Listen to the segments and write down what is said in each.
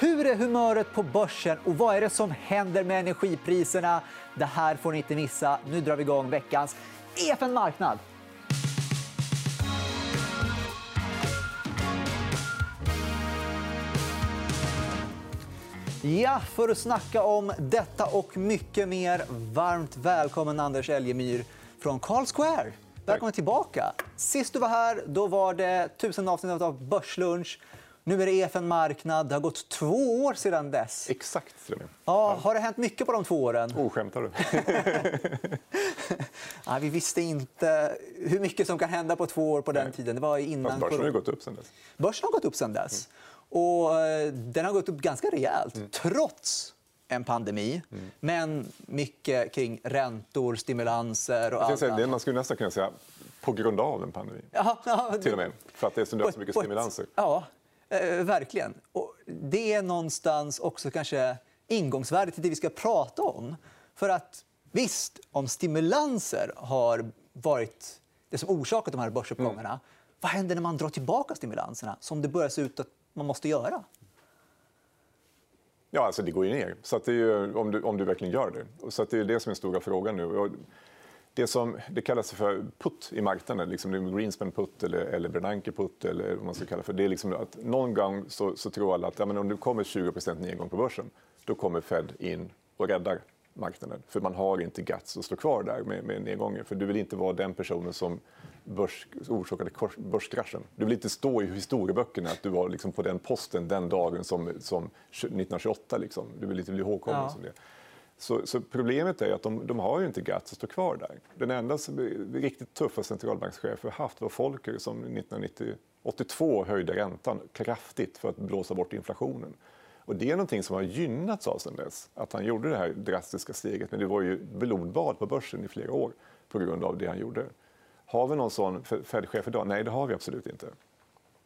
Hur är humöret på börsen och vad är det som händer med energipriserna? Det här får ni inte missa. Nu drar vi igång veckans EFN Marknad. Ja, för att snacka om detta och mycket mer. Varmt välkommen, Anders Elgemyr från Carl Square. Välkommen tillbaka. Sist du var här då var det tusen avsnitt av Börslunch. Nu är det EFN Marknad. Det har gått två år sedan dess. Exakt. Ja, har det hänt mycket på de två åren? Oh, skämtar du? ja, vi visste inte hur mycket som kan hända på två år på den tiden. Det var innan... börsen har gått upp sen dess. Börsen har gått upp sen dess. Mm. Och eh, den har gått upp ganska rejält, mm. trots en pandemi. Mm. Men mycket kring räntor, stimulanser och allt säga, Man skulle nästan kunna säga på grund av en pandemi. Ja, ja, till och med. För att det är så, så mycket stimulanser. Ja, eh, verkligen. Och det är någonstans också kanske ingångsvärdet till det vi ska prata om. För att visst, om stimulanser har varit det som orsakat de här börsuppgångarna mm. vad händer när man drar tillbaka stimulanserna, som det börjar se ut att man måste göra? Ja, alltså det går ju ner. Så det är ju, om, du, om du verkligen gör det. Så det är det som är den stora frågan nu. Det, som, det kallas för put i marknaden, liksom Greenspan put eller, eller Bernanke put. Eller vad man ska kalla för. Det är liksom att någon gång så, så tror alla att ja, men om det kommer 20% nedgång på börsen då kommer Fed in och räddar marknaden. För man har inte guts att stå kvar där med, med nedgången. För du vill inte vara den personen som börs, orsakade börskraschen. Du vill inte stå i historieböckerna att du var liksom på den posten den dagen som, som 1928. Liksom. Du vill inte bli ihågkommen ja. som det. Så, så, problemet är att de, de har ju inte GATT att stå kvar där. Den enda som, riktigt tuffa centralbankschefer haft var Volcker som 1982 höjde räntan kraftigt för att blåsa bort inflationen. Och det är någonting som har gynnats av sen dess. Att han gjorde det här drastiska steget. Men det var ju blodbad på börsen i flera år på grund av det han gjorde. Har vi någon sån Fed-chef idag? Nej, det har vi absolut inte.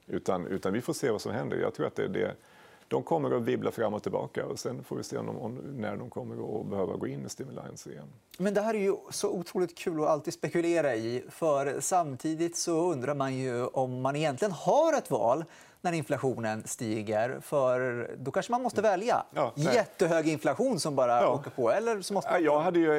Utan, utan vi får se vad som händer. Jag tror att det, det, de kommer att vibbla fram och tillbaka. och Sen får vi se om, när de kommer att behöva gå in med stimulans igen. Men det här är ju så otroligt kul att alltid spekulera i. För Samtidigt så undrar man ju om man egentligen har ett val när inflationen stiger. För Då kanske man måste välja. Ja, Jättehög inflation som bara ja. åker på. Eller så måste man... jag, hade ju,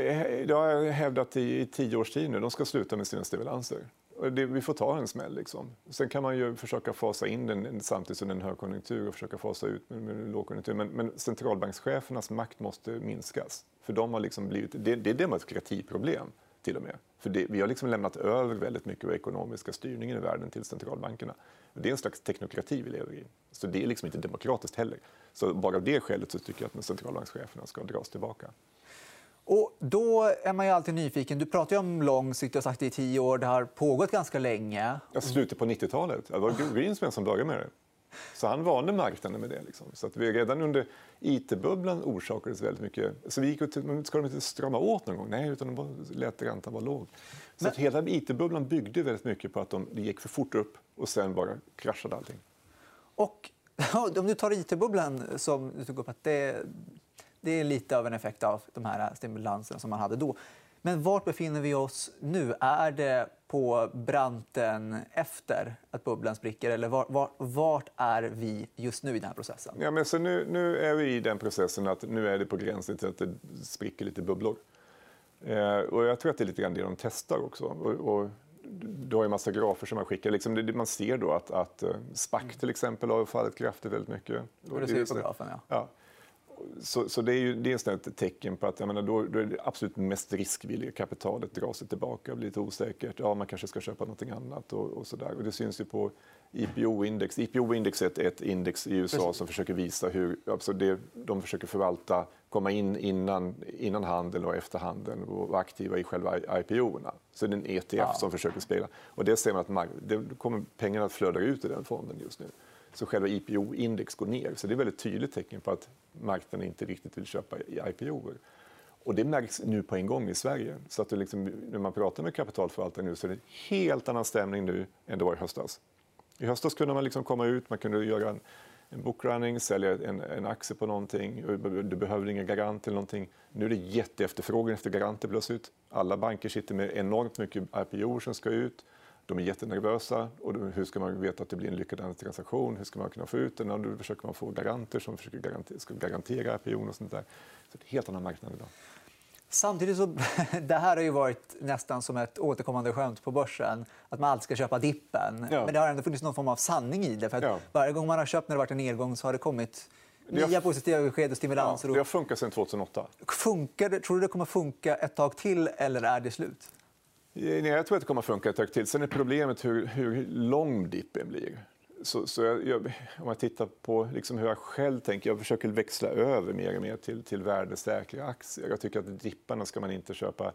jag har hävdat i tio års tid nu de ska sluta med sina stimulanser. Det, vi får ta en smäll. Liksom. Sen kan man ju försöka fasa in den samtidigt som det är en högkonjunktur och försöka fasa ut med, med lågkonjunktur. Men, men centralbankschefernas makt måste minskas. För de har liksom blivit, det, det är demokratiproblem till och med. För det, vi har liksom lämnat över väldigt mycket av ekonomiska styrningen i världen till centralbankerna. Det är en slags teknokrati vi lever i. Så det är liksom inte demokratiskt heller. Så bara av det skälet så tycker jag att centralbankscheferna ska dras tillbaka. Och då är man ju alltid nyfiken. Du pratar om lång sikt. Du har sagt det i tio år. Det har pågått ganska länge. Ja, slutet på 90-talet. Det var Greenspan som började med det. Så han varnade marknaden med det. Liksom. Så att vi redan under it-bubblan orsakades väldigt mycket. Så vi gick ut, ska de inte strama åt någon gång? Nej, utan de lät räntan vara låg. Så att hela it-bubblan byggde väldigt mycket på att de, det gick för fort upp och sen bara kraschade allting. Och om du tar it-bubblan som du tog upp, att det, det är lite av en effekt av de här stimulanserna som man hade då. Men var befinner vi oss nu? Är det på branten efter att bubblan spricker? Eller var, var, vart är vi just nu i den här processen? Ja, men så nu, nu är vi i den processen att nu är det på gränsen till att det spricker lite bubblor. Eh, och jag tror att det är lite grann det de testar också. Och, och du har en massa grafer som man skickar. Liksom, man ser då att, att eh, SPAC till exempel har fallit kraftigt väldigt mycket. det ser på grafen, ja. ja. Så, så, det är ju är ett tecken på att jag menar, då, då är det absolut mest riskvilliga kapitalet drar sig tillbaka, blir lite osäkert. Ja, man kanske ska köpa något annat. Och, och, så där. och Det syns ju på IPO-index. IPO-index är ett, index i USA Precis. som försöker visa hur alltså det, de försöker förvalta, komma in innan, innan handeln och efter handeln och vara aktiva i själva IPO-erna. Så det är en ETF ja. som försöker spela. Och det ser man att det kommer pengarna att flöda ut i den fonden just nu. Så själva IPO-index går ner. Så det är ett väldigt tydligt tecken på att marknaden inte riktigt vill köpa IPO-er. Och det märks nu på en gång i Sverige. Så att liksom, när man pratar med kapitalförvaltare nu så är det en helt annan stämning nu än det var i höstas. I höstas kunde man liksom komma ut, man kunde göra en, en bookrunning, sälja en, en aktie på någonting. Du behövde ingen garant eller någonting. Nu är det jätteefterfrågan efter garanter plötsligt. Alla banker sitter med enormt mycket IPO som ska ut. De är jättenervösa. Och hur ska man veta att det blir en lyckad transaktion? Hur ska man kunna få ut den? Och då försöker man få garanter som försöker garantera, ska garantera IPO och sånt där. Så det är en helt annan marknad idag. Samtidigt så det här har ju varit nästan som ett återkommande skämt på börsen. Att man alltid ska köpa dippen. Ja. Men det har ändå funnits någon form av sanning i det. För ja. Varje gång man har köpt när det varit en nedgång så har det kommit nya har... positiva besked och stimulanser. Ja, det har funkat sedan 2008. Funkar det? Tror du det kommer funka ett tag till eller är det slut? Eh, nej, jag tror att det kommer att funka ett tag till. Sen är problemet hur, hur lång dippen blir. Så, så jag, jag, om jag tittar på liksom hur jag själv tänker, jag försöker växla över mer och mer till, till värdesäkra aktier. Jag tycker att dipparna ska man inte köpa,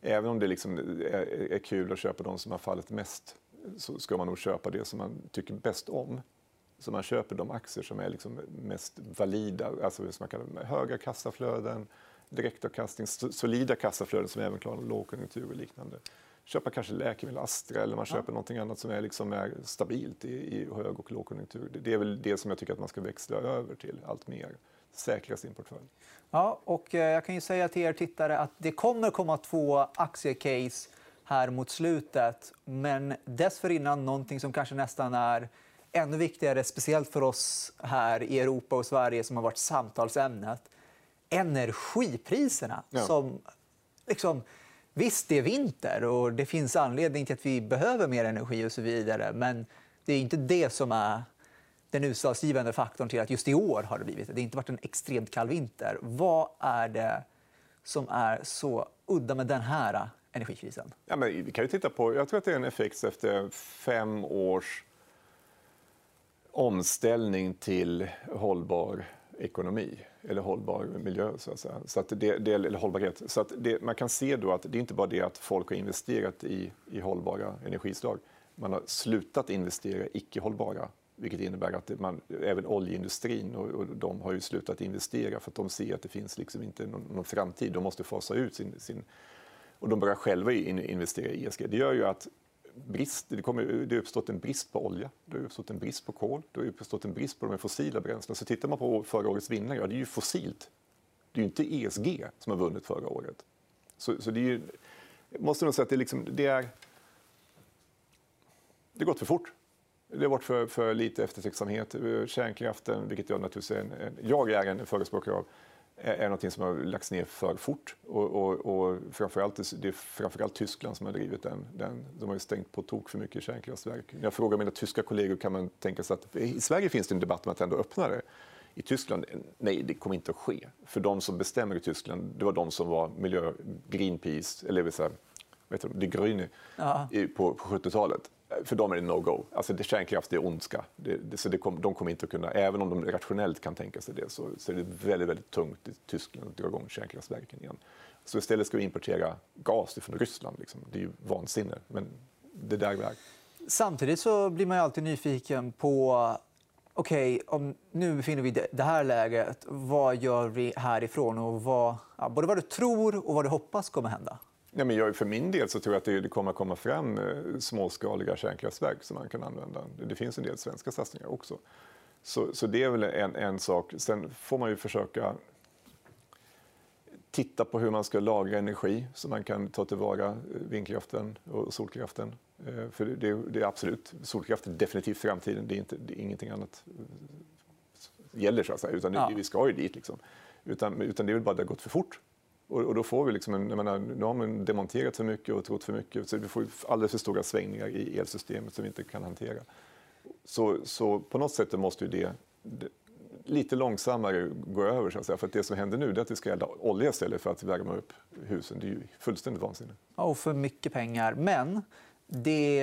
även om det liksom är, är kul att köpa de som har fallit mest, så ska man nog köpa det som man tycker bäst om. Så man köper de aktier som är liksom mest valida, alltså som man kallar höga kassaflöden, direktavkastning, solida kassaflöden som även klarar lågkonjunktur och liknande köpa kanske läkemedel, Astra, eller man köper ja. någonting annat som är, liksom är stabilt i, i hög och lågkonjunktur. Det är väl det som jag tycker att man ska växla över till allt mer. Säkra sin portfölj. Ja, och eh, jag kan ju säga till er tittare att det kommer komma två aktiecase här mot slutet. Men dessförinnan någonting som kanske nästan är ännu viktigare, speciellt för oss här i Europa och Sverige som har varit samtalsämnet. Energipriserna ja. som liksom Visst, det är vinter och det finns anledning till att vi behöver mer energi och så vidare. Men det är inte det som är den utslagsgivande faktorn till att just i år har det blivit det. har inte varit en extremt kall vinter. Vad är det som är så udda med den här energikrisen? Ja, men vi kan ju titta på, jag tror att det är en effekt efter fem års omställning till hållbar ekonomi eller hållbar miljö. Så att säga. Så att det, det, eller hållbarhet. Så att det, man kan se då att det är inte bara det att folk har investerat i, i hållbara energislag. Man har slutat investera i icke-hållbara vilket innebär att man, även oljeindustrin och, och de har ju slutat investera för att de ser att det finns liksom inte någon, någon framtid. De måste fasa ut sin, sin... Och de börjar själva in, investera i ESG. Det gör ju att brist, det, kommer, det har uppstått en brist på olja, det har uppstått en brist på kol, det har uppstått en brist på de fossila bränslena. Så tittar man på förra årets vinnare, ja, det är ju fossilt. Det är ju inte ESG som har vunnit förra året. Så, så det är ju, jag måste nog säga att det, liksom, det är... Det har gått för fort. Det har varit för, för lite eftertänksamhet. Eh, kärnkraften, vilket jag naturligtvis är en, en, jag är en förespråkare av, är något som har lagts ner för fort. Och, och, och framförallt, det är framförallt Tyskland som har drivit den. den. De har ju stängt på tok för mycket kärnkraftverk. När jag frågar mina tyska kollegor kan man tänka sig att i Sverige finns det en debatt om att ändå öppna det. I Tyskland, nej, det kommer inte att ske. För de som bestämmer i Tyskland, det var de som var miljö, Greenpeace, eller vill säga, vet du, De Grüne, ja. på, på 70-talet för dem är det no-go. Alltså det, kärnkraft är ondska. Det, det, så det kom, de kommer inte att kunna, även om de rationellt kan tänka sig det, så, så är det väldigt, väldigt tungt i Tyskland att dra igång kärnkraftverken igen. Så istället ska vi importera gas från Ryssland. Liksom. Det är ju vansinne, men det där är. Samtidigt så blir man alltid nyfiken på okej, okay, nu befinner vi i det här läget. Vad gör vi härifrån? Och vad, ja, både vad du tror och vad du hoppas kommer hända. Ja, men jag, för min del så tror jag att det, kommer att komma fram eh, småskaliga kärnkraftverk som man kan använda. Det finns en del svenska satsningar också. Så, så det är väl en, en sak. Sen får man ju försöka titta på hur man ska lagra energi så man kan ta tillvara eh, vindkraften och solkraften. Eh, för det, det är absolut, solkraft är definitivt framtiden. Det är, inte, det är ingenting annat gäller så att säga. Utan ja. vi ska ju dit. Liksom. Utan, utan det är väl bara att det har gått för fort. Och, och, då får vi liksom en, menar, nu har man demonterat för mycket och trott för mycket så vi får alldeles för stora svängningar i elsystemet som vi inte kan hantera. Så, så på något sätt måste ju det, det lite långsammare gå över. Så att säga. För att det som händer nu är att vi ska elda olja istället för att värma upp husen. Det är ju fullständigt vansinne. Och för mycket pengar. Men det,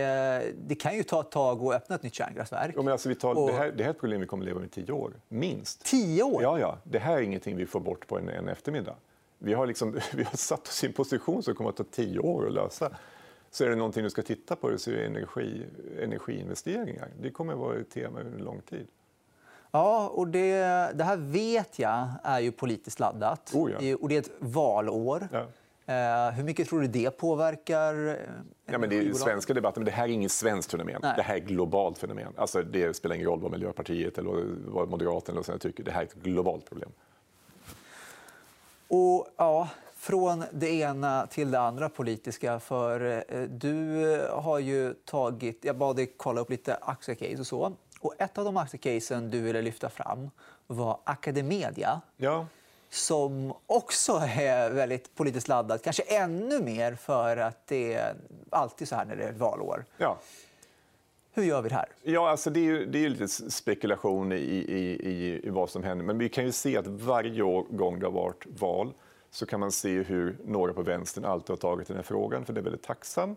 det, kan ju ta ett tag att öppna ett nytt kärnkraftverk. Ja, men alltså vi tar, och... det, här, det här är ett problem vi kommer att leva med i tio år. Minst. Tio år? Ja, ja. Det här är ingenting vi får bort på en, en eftermiddag vi har, liksom, vi har satt oss i en position som kommer att ta tio år att lösa. Så är det någonting du ska titta på så är det energi, energiinvesteringar. Det kommer att vara ett tema under lång tid. Ja, och det, det här vet jag är ju politiskt laddat. Oh ja. Och det är ett valår. Ja. Uh, hur mycket tror du det påverkar? Uh, ja, men det är svenska debatten, men det här är inget svenskt fenomen. Nej. Det här är ett globalt fenomen. Alltså, det spelar ingen roll vad Miljöpartiet eller vad Moderaterna eller så tycker. Det här är ett globalt problem. Och, ja, Från det ena till det andra politiska. För eh, Du har ju tagit... Jag bad dig kolla upp lite aktiecase. Och så. Och ett av de aktiecasen du ville lyfta fram var Academedia. Ja. som också är väldigt politiskt laddat. Kanske ännu mer för att det är alltid så här när det är valår. Ja. Hur gör vi det här? Ja, alltså det är ju, det är lite spekulation i, i, i, vad som händer. Men vi kan ju se att varje gång det har varit val så kan man se hur några på vänstern alltid har tagit den här frågan, för det är väldigt tacksam.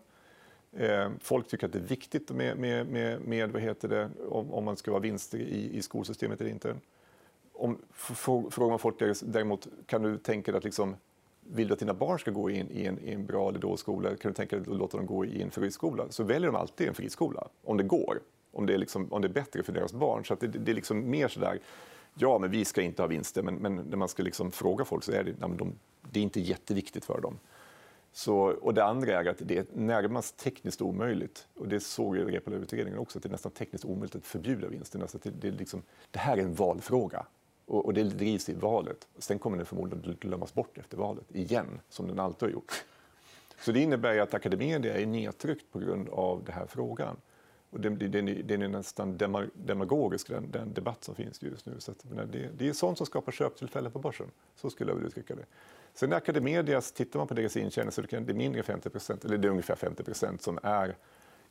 Eh, folk tycker att det är viktigt med, med, med, med vad heter det, om, om man ska vara vinster i, i skolsystemet eller inte. Om, frågar man folk däremot, kan du tänka dig att liksom, vill du att dina barn ska gå in i en, i en bra eller dålig skola, kan du tänka dig att låta dem gå i en friskola, så väljer de alltid en friskola, om det går. Om det är, liksom, om det är bättre för deras barn. Så det, det, är liksom mer så där, ja, men vi ska inte ha vinster, men, men när man ska liksom fråga folk så är det, nej, de, det är inte jätteviktigt för dem. Så, och det andra är att det är närmast tekniskt omöjligt, och det såg jag i Reepalu-utredningen också, att det är nästan tekniskt omöjligt att förbjuda vinsterna. Så alltså det, det, är liksom, det här är en valfråga. Och, och det drivs i valet. Sen kommer den förmodligen glömmas bort efter valet, igen, som den alltid har gjort. Så det innebär att akademin är nedtryckt på grund av den här frågan. Och den, den, den är nästan demagogisk, den, den, debatt som finns just nu. Så det, det, är sånt som skapar köptillfällen på börsen. Så skulle jag vilja uttrycka det. Sen Academedias, tittar man på deras intjäning så är det mindre 50% eller det är ungefär 50% som är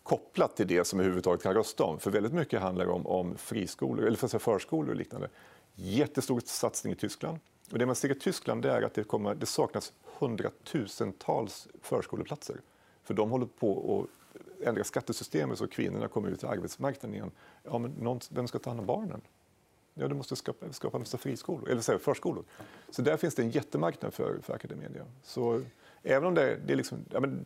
kopplat till det som överhuvudtaget kan rösta om. För väldigt mycket handlar om, om friskolor, eller för förskolor och liknande. Jättestor satsning i Tyskland. Och det man ser i Tyskland är att det, kommer, det saknas hundratusentals förskoleplatser. För de håller på att ändra skattesystemet så kvinnorna kommer ut till arbetsmarknaden igen. Ja, men någon, vem ska ta hand om barnen? Ja, du måste skapa, skapa en massa friskolor, eller säga, förskolor. Så där finns det en jättemarknad för, för Academedia. Så även om det, det är liksom, ja, men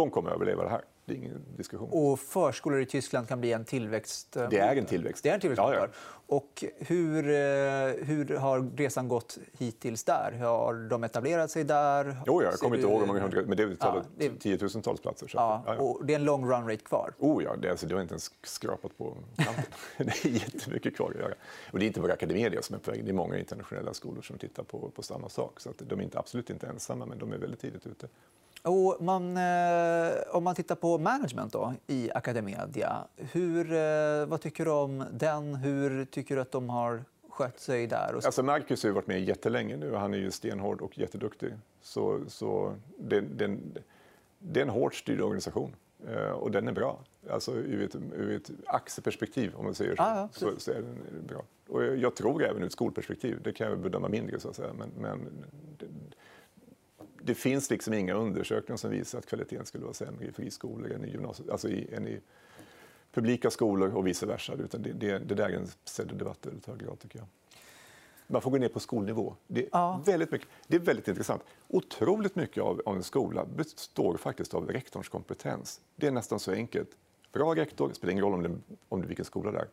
de kommer att överleva det här. Det är ingen diskussion. Och förskolor i Tyskland kan bli en tillväxt... Det är en tillväxt. Det är en tillväxt. Ja, ja. Och hur, eh, hur har resan gått hittills där? Har de etablerat sig där? Jo, jag kommer inte ihåg hur många hundra, men det är ja, det... tiotusentals platser. Så. Ja, ja, Och det är en long run rate kvar? Oh, ja, det, alltså, det har inte ens skrapat på kanten. det är jättemycket kvar att göra. Och det är inte bara Academedia som är på väg. Det är många internationella skolor som tittar på, på samma sak. Så att de är inte, absolut inte ensamma, men de är väldigt tidigt ute. Och man, eh, om man tittar på management då, i Academedia, hur, eh, vad tycker du om den? Hur tycker du att de har skött sig där? Alltså Marcus har varit med jättelänge nu. Han är ju stenhård och jätteduktig. Så, så det, det, det är en hårt styrd organisation eh, och den är bra. Alltså ur ett, ur ett aktieperspektiv, om man säger så, ah, ja, så, så, är den bra. Och jag tror även ur ett skolperspektiv. Det kan jag bedöma mindre, så att säga. Men, men det finns liksom inga undersökningar som visar att kvaliteten skulle vara sämre i friskolor än i, gymnasiet, alltså i, än i publika skolor och vice versa. Utan det, det, det där är en debatt i hög grad, tycker jag. Man får gå ner på skolnivå. Det är, ja. väldigt, mycket, det är väldigt intressant. Otroligt mycket av, av en skola består faktiskt av rektorns kompetens. Det är nästan så enkelt. Bra rektor, det spelar ingen roll om det, om det vilken skola det är.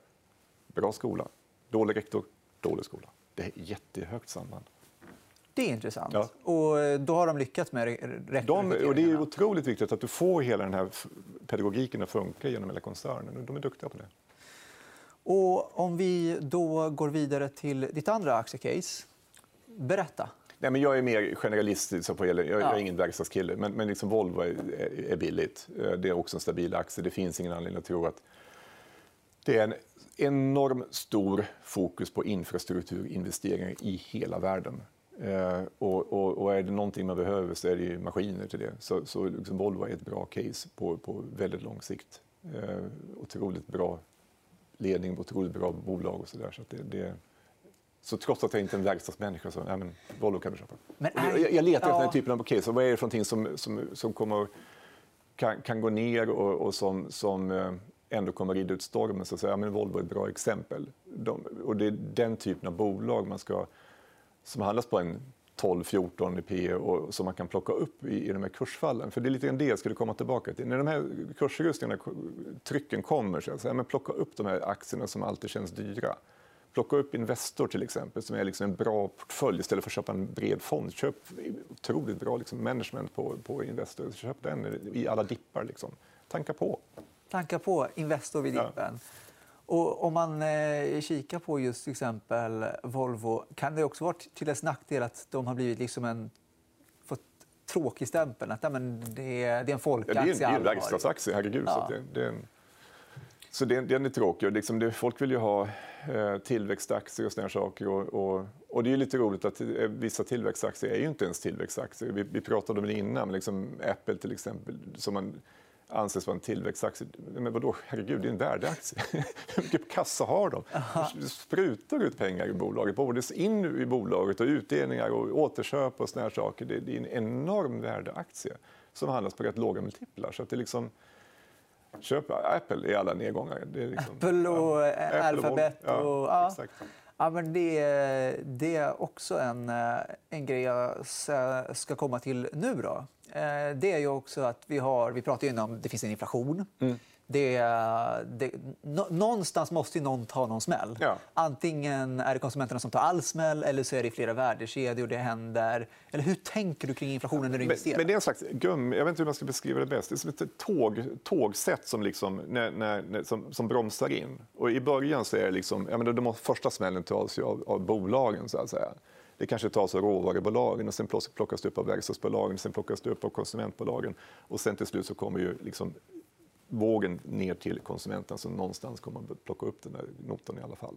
Bra skola. Dålig rektor, dålig skola. Det är jättehögt samband. Det är intressant. Ja. Och eh, då har de lyckats med de, och Det är otroligt viktigt att du får hela den här pedagogiken att funka genom hela koncernen. De är duktiga på det. Och om vi då går vidare till ditt andra aktiecase. Berätta. Nej, men jag är mer generalist. På jag, jag är ingen verkstadskille. Men, men liksom Volvo är, är, billigt. Eh, det är också en stabil aktie. Det finns ingen anledning att tro att det är en enorm stor fokus på infrastrukturinvesteringar i hela världen. Eh, och, och, och, är det någonting man behöver så är det maskiner till det. Så, så liksom Volvo är ett bra case på, på väldigt lång sikt. Eh, otroligt bra ledning, otroligt bra bolag och så där. Så, det, det, så trots att jag inte är en verkstadsmänniska så nej, men Volvo kan du köpa. Men är... jag, jag letar efter den typen av case. Vad är det för någonting som, som, som kommer, kan, kan gå ner och, och som, som eh, ändå kommer rida ut stormen? Så att säga. Ja, men Volvo är ett bra exempel. De, och det är den typen av bolag man ska som handlas på en 12-14 i P och som man kan plocka upp i, i de här kursfallen. För det är lite grann det jag skulle komma tillbaka till. När de här kursrustningarna, trycken kommer, så säga, men plocka upp de här aktierna som alltid känns dyra. Plocka upp Investor till exempel, som är liksom en bra portfölj istället för att köpa en bred fond. Köp otroligt bra liksom, management på, på Investor. Köp den i alla dippar. Liksom. Tanka på. Tanka på Investor vid dippen. Ja. Och om man eh, kikar på just till exempel Volvo kan det också vara till dess nackdel att de har blivit liksom en, fått tråkig stämpel. Att, men det, är, det är en folkaktie. Ja, det är en, det är en allvar. verkstadsaktie, herregud. Ja. Så det, det är en... Så den, den är tråkig. Liksom det, folk vill ju ha eh, tillväxtaktier och såna saker. Och, och, och det är lite roligt att eh, vissa tillväxtaktier är ju inte ens tillväxtaktier. Vi, vi pratade om det innan, liksom Apple till exempel, som man anses vara en tillväxtaktie. Men vadå, herregud, det är en värdeaktie. Hur mycket kassa har de? Det sprutar ut pengar i bolaget, både in i bolaget och utdelningar och återköp och såna här saker. Det, är en enorm värdeaktie som handlas på rätt låga multiplar. Så att det liksom... Köp Apple i alla nedgångar. Det är liksom, Apple och ja, eh, Alphabet. Och, ja. Exakt. Ja, men det, det är också en, eh, en grej jag ska komma till nu. Då. Eh, Det är ju också att vi har... Vi pratar ju om att det finns en inflation. Mm. Det, det, nå- någonstans måste ju någon ta någon smäll. Ja. Antingen är det konsumenterna som tar all smäll eller så är det flera värdekedjor det händer. Eller hur tänker du kring inflationen när du Men, investerar? men det är en slags gum, jag vet inte hur man ska beskriva det bäst. Det är som ett tåg, tågsätt som, liksom, när, när, när, som, som bromsar in. Och I början så är det liksom, ja, men de första smällen tas ju av, av bolagen. Så att säga. Det kanske tas av råvarubolagen och sen plockas- det upp av verkstadsbolagen, sen plockas det upp av konsumentbolagen och sen till slut så kommer ju liksom vågen ner till konsumenten som någonstans kommer att plocka upp den där notan i alla fall.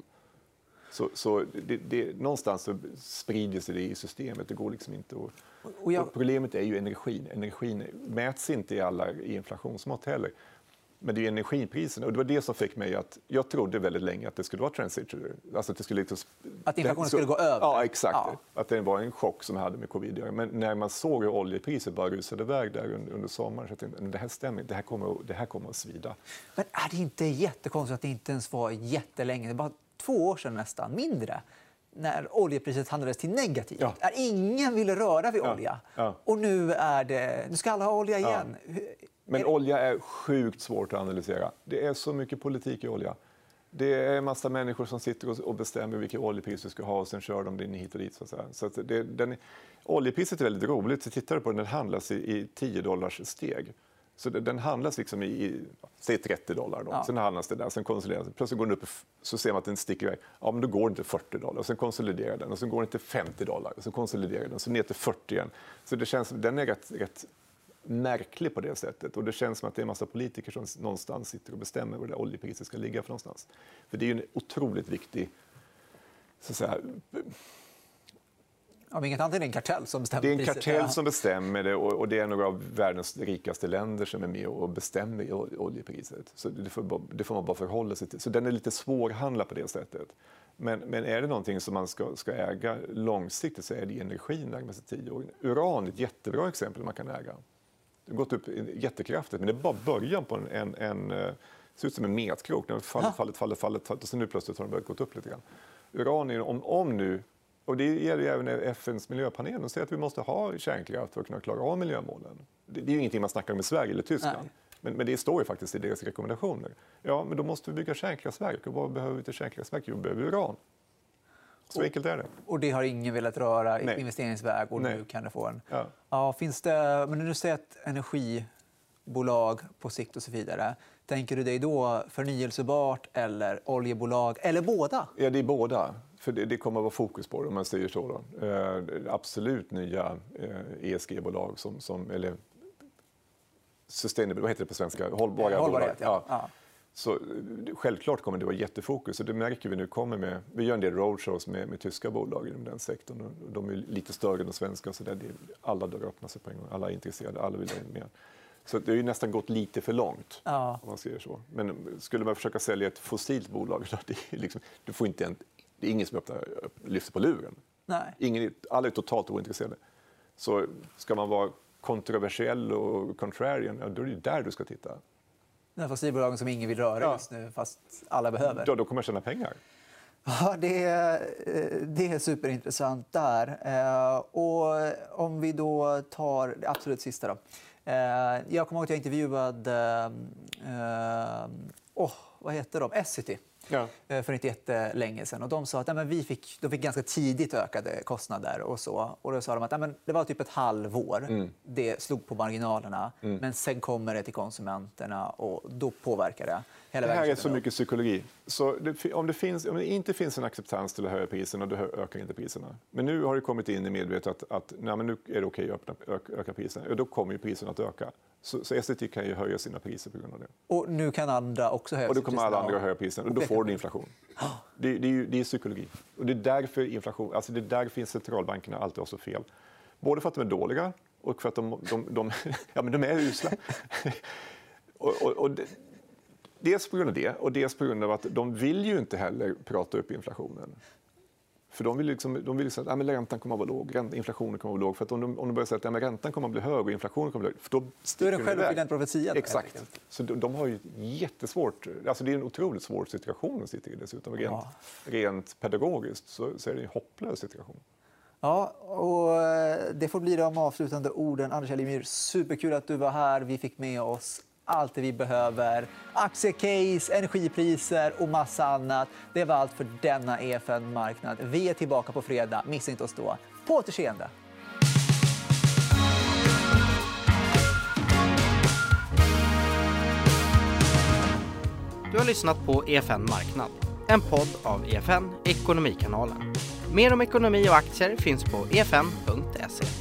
Så, så det, det, någonstans så sprider sig det i systemet. Det går liksom inte att... Och jag- problemet är ju energin. Energin mäts inte i alla i inflationsmått heller. Men det är energipriserna. Och det var det som fick mig att... Jag trodde väldigt länge att det skulle vara transitor. Alltså att, det skulle liksom, Att inflationen skulle gå över? Ja, exakt. Ja. Att det var en chock som hade med covid. Men när man såg hur oljepriset bara rusade iväg där under, sommaren så jag tänkte jag det här stämmer det här kommer, det här kommer att svida. Men är det inte jättekonstigt att det inte ens var jättelänge, det bara två år sedan nästan, mindre, när oljepriset handlades till negativt? Ja. Ingen ville röra vid Ja. olja. Ja. Och nu, är det, nu ska alla ha olja igen. Hur- Men är- olja är sjukt svårt att analysera. Det är så mycket politik i olja. Det är en massa människor som sitter och- bestämmer vilket oljepris du ska ha och sen kör de det in hit och dit. Så att säga. Så att det, den, oljepriset är väldigt roligt. Så tittar du på den, den handlas i, i 10 dollars steg. Så den handlas liksom i, i säg 30 dollar. Då. Ja. Sen handlas det där, sen konsolideras den. Plötsligt går den upp, så ser man att den sticker iväg. Ja, men då går den till 40 dollar. Sen konsoliderar den och sen går den till 50 dollar. Och så konsoliderar den, så ner till 40 igen. Så det känns, den är rätt, rätt märklig på det sättet. Och det känns som att det är en massa politiker som någonstans sitter och bestämmer var det oljepriset ska ligga för någonstans. För det är en otroligt viktig så att säga, Om inget annat är det en kartell som bestämmer det är en kartell som bestämmer det och det är några av världens rikaste länder som är med och bestämmer ol- oljepriset. Så det får, man bara förhålla sig till. Så den är lite svårhandlad på det sättet. Men, men är det någonting som man ska, ska äga långsiktigt så är det energin närmaste tio åren. Uran är ett jättebra exempel man kan äga. Har gått upp jättekraftigt, men det är bara början på en... en, en eh, ser ut som en metkrok. Den har fallit, fallit, fallit, fallit, fallit och så nu plötsligt har den börjat gå upp lite grann. Uran är, om, om nu, och det gäller ju även FNs miljöpanel, de säger att vi måste ha kärnkraft för att kunna klara av miljömålen. Det, det är ju ingenting man snackar om i Sverige eller Tyskland. Men, men det står ju faktiskt i deras rekommendationer. Ja, men då måste vi bygga kärnkraftverk. Och vad behöver vi till kärnkraftverk? Jo, vi behöver uran. Så enkelt är det. Och det har ingen velat röra i Nej. investeringsväg och Nej. nu kan det få en... Ja. Ja, finns det... Men när du säger att energibolag på sikt och så vidare, tänker du dig då förnyelsebart eller oljebolag eller båda? Ja, det är båda. För det, kommer att vara fokus på det, om man säger så. Då. Eh, absolut nya eh, ESG-bolag, som, som, eller sustainable, vad heter det på svenska? Hållbara Hållbarhet, ja. Ja. Så eh, självklart kommer det vara jättefokus. Och det märker vi nu. Kommer med, vi gör en del roadshows med, med tyska bolag inom den sektorn. Och de är lite större än de svenska. Så där alla dörrar öppnar sig på en gång. Alla är intresserade, alla vill ha in mer. Så det har ju nästan gått lite för långt. Ja. Om man säger så. Men skulle man försöka sälja ett fossilt bolag, då det är, liksom, du får inte en, det är ingen som öppnar, lyfter på luren. Nej. Ingen, alla är totalt ointresserade. Så ska man vara kontroversiell och contrarian, ja, då är det där du ska titta. De här fossilbolagen som ingen vill röra Ja. just nu, fast alla behöver. Då, då kommer man tjäna pengar. Ja, det är, eh, det är superintressant där. Eh, Och om vi då tar det absolut sista. Då. Eh, Jag kommer ihåg att jag intervjuade... eh, Åh, vad heter de? Essity Ja. eh, för inte jättelänge sedan. Och de sa att nej, men vi fick, de fick ganska tidigt ökade kostnader. Och så. Och då sa de att nej, men det var typ ett halvår. Mm. Det slog på marginalerna. Men sen kommer det till konsumenterna och då påverkar det. Hela Det här är så mycket psykologi. Så det, om, det finns, om det inte finns en acceptans till att höja priserna, då ökar inte priserna. Men nu har det kommit in i medvetet att, att nej, men nu är det okej att öppna, öka, öka priserna. Då kommer ju priserna att öka. Så, så SVT kan ju höja sina priser på grund av det. Och nu kan andra också höja Och då kommer alla andra att höja priserna och då får du inflation. Det, det, är ju, det är psykologi. Och det är därför inflation, alltså det är därför centralbankerna alltid har så fel. Både för att de är dåliga och för att de, de, de, ja, men de är usla. och, och, och det, dels på grund av det och dels på grund av att de vill ju inte heller prata upp inflationen. För de vill, liksom, de vill liksom att ja, men räntan kommer att vara låg, inflationen kommer att vara låg. För att om de, om de börjar säga att ja, men räntan kommer att bli hög och inflationen kommer att bli hög, då Då är sticker det den självuppfyllande helt Exakt. Så de, de har ju jättesvårt, alltså det är en otroligt svår situation att sitta i dessutom. Rent, Ja. rent pedagogiskt så, så är det en hopplös situation. Ja, och eh, det får bli de avslutande orden. Anders Elgemyr, superkul att du var här. Vi fick med oss allt det vi behöver. Aktiecase, energipriser och massa annat. Det var allt för denna EFN-marknad. Vi är tillbaka på fredag. Missa inte oss då. På återseende! Du har lyssnat på EFN Marknad, en podd av EFN Ekonomikanalen. Mer om ekonomi och aktier finns på efn.se.